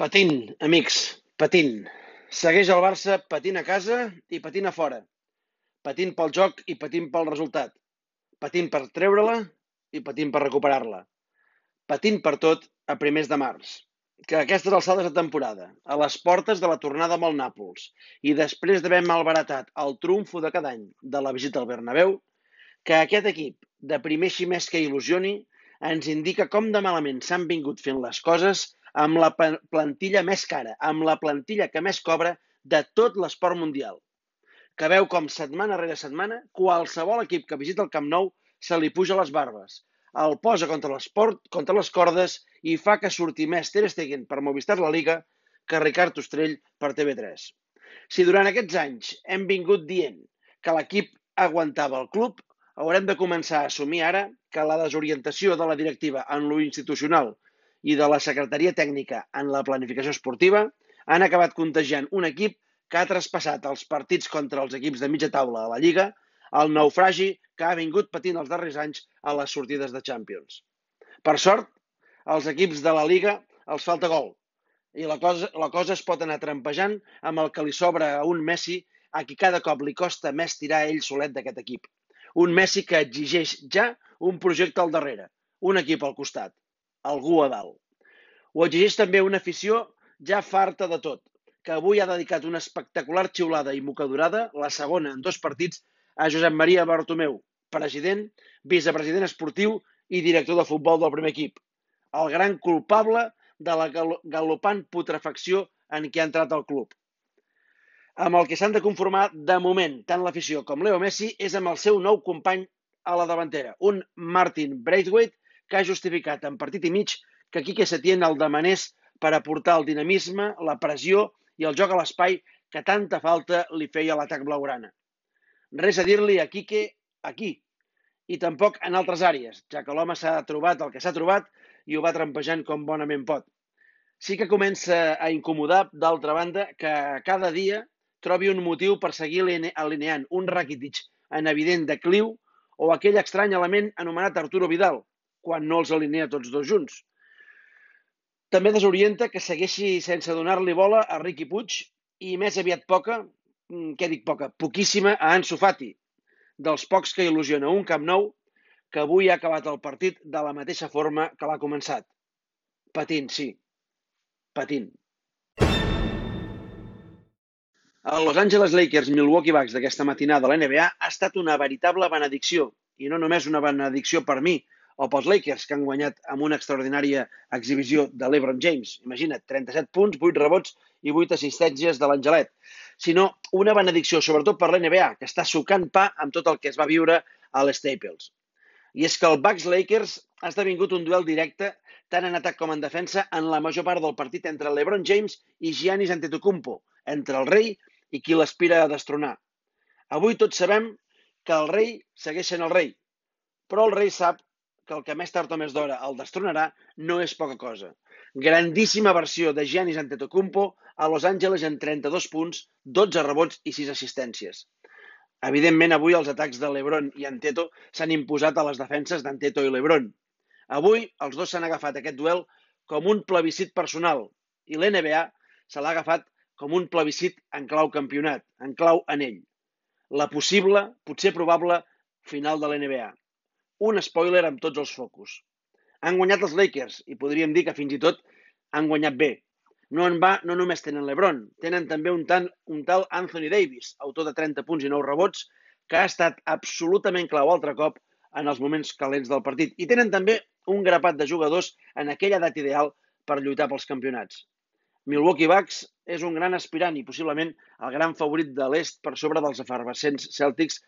Patint, amics, patint. Segueix el Barça patint a casa i patint a fora. Patint pel joc i patint pel resultat. Patint per treure-la i patint per recuperar-la. Patint per tot a primers de març. Que aquestes alçades de temporada, a les portes de la tornada amb el Nàpols i després d'haver malbaratat el trumfo de cada any de la visita al Bernabéu, que aquest equip, de primer ximès que il·lusioni, ens indica com de malament s'han vingut fent les coses amb la plantilla més cara, amb la plantilla que més cobra de tot l'esport mundial. Que veu com setmana rere setmana qualsevol equip que visita el Camp Nou se li puja les barbes, el posa contra l'esport, contra les cordes i fa que surti més Ter Stegen per Movistar la Liga que Ricard Ostrell per TV3. Si durant aquests anys hem vingut dient que l'equip aguantava el club, haurem de començar a assumir ara que la desorientació de la directiva en lo institucional i de la secretaria tècnica en la planificació esportiva han acabat contagiant un equip que ha traspassat els partits contra els equips de mitja taula a la Lliga, el naufragi que ha vingut patint els darrers anys a les sortides de Champions. Per sort, als equips de la Liga els falta gol i la cosa, la cosa es pot anar trampejant amb el que li sobra a un Messi a qui cada cop li costa més tirar ell solet d'aquest equip. Un Messi que exigeix ja un projecte al darrere, un equip al costat, algú a dalt. Ho exigeix també una afició ja farta de tot, que avui ha dedicat una espectacular xiulada i mocadurada, la segona en dos partits, a Josep Maria Bartomeu, president, vicepresident esportiu i director de futbol del primer equip. El gran culpable de la galopant putrefacció en què ha entrat el club. Amb el que s'han de conformar de moment tant l'afició com Leo Messi és amb el seu nou company a la davantera, un Martin Braithwaite que ha justificat en partit i mig que Quique Setién el demanés per aportar el dinamisme, la pressió i el joc a l'espai que tanta falta li feia l'atac blaugrana. Res a dir-li a Quique aquí, i tampoc en altres àrees, ja que l'home s'ha trobat el que s'ha trobat i ho va trampejant com bonament pot. Sí que comença a incomodar, d'altra banda, que cada dia trobi un motiu per seguir alineant un Rakitic en evident decliu o aquell estrany element anomenat Arturo Vidal, quan no els alinea tots dos junts. També desorienta que segueixi sense donar-li bola a Riqui Puig i més aviat poca, mm, què dic poca, poquíssima a Ansu Fati, dels pocs que il·lusiona un Camp Nou que avui ha acabat el partit de la mateixa forma que l'ha començat. Patint, sí. Patint. El Los Angeles Lakers Milwaukee Bucks d'aquesta matinada de la NBA ha estat una veritable benedicció, i no només una benedicció per mi, o pels Lakers, que han guanyat amb una extraordinària exhibició de l'Ebron James. Imagina't, 37 punts, 8 rebots i 8 assistències de l'Angelet. Sinó una benedicció, sobretot per l'NBA, que està sucant pa amb tot el que es va viure a l'Staples. I és que el Bucks-Lakers ha esdevingut un duel directe tant en atac com en defensa en la major part del partit entre l'Ebron James i Giannis Antetokounmpo, entre el rei i qui l'aspira a destronar. Avui tots sabem que el rei segueix sent el rei, però el rei sap que el que més tard o més d'hora el destronarà no és poca cosa. Grandíssima versió de Giannis Antetokounmpo a Los Angeles en 32 punts, 12 rebots i 6 assistències. Evidentment, avui els atacs de LeBron i Anteto s'han imposat a les defenses d'Anteto i LeBron. Avui, els dos s'han agafat aquest duel com un plebiscit personal i l'NBA se l'ha agafat com un plebiscit en clau campionat, en clau anell. La possible, potser probable, final de l'NBA un spoiler amb tots els focus. Han guanyat els Lakers i podríem dir que fins i tot han guanyat bé. No en va, no només tenen l'Ebron, tenen també un, tant, un tal Anthony Davis, autor de 30 punts i 9 rebots, que ha estat absolutament clau altre cop en els moments calents del partit. I tenen també un grapat de jugadors en aquella edat ideal per lluitar pels campionats. Milwaukee Bucks és un gran aspirant i possiblement el gran favorit de l'est per sobre dels efervescents Celtics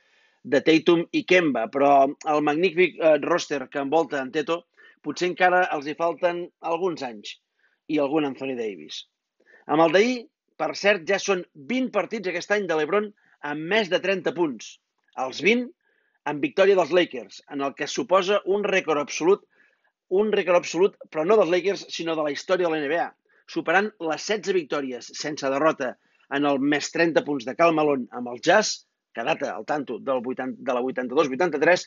de Tatum i Kemba, però el magnífic eh, roster que envolta en Teto potser encara els hi falten alguns anys i algun Anthony Davis. Amb el d'ahir, per cert, ja són 20 partits aquest any de l'Ebron amb més de 30 punts. Els 20 amb victòria dels Lakers, en el que suposa un rècord absolut, un rècord absolut, però no dels Lakers, sinó de la història de la NBA, superant les 16 victòries sense derrota en el més 30 punts de Cal Malone amb el Jazz que data al tanto del 80, de la 82-83,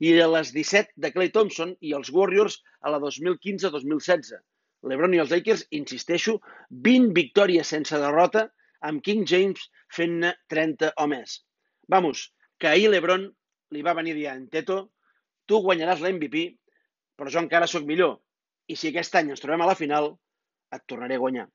i de les 17 de Clay Thompson i els Warriors a la 2015-2016. LeBron i els Lakers, insisteixo, 20 victòries sense derrota, amb King James fent-ne 30 o més. Vamos, que ahir LeBron li va venir dient Teto, tu guanyaràs l'MVP, però jo encara sóc millor. I si aquest any ens trobem a la final, et tornaré a guanyar.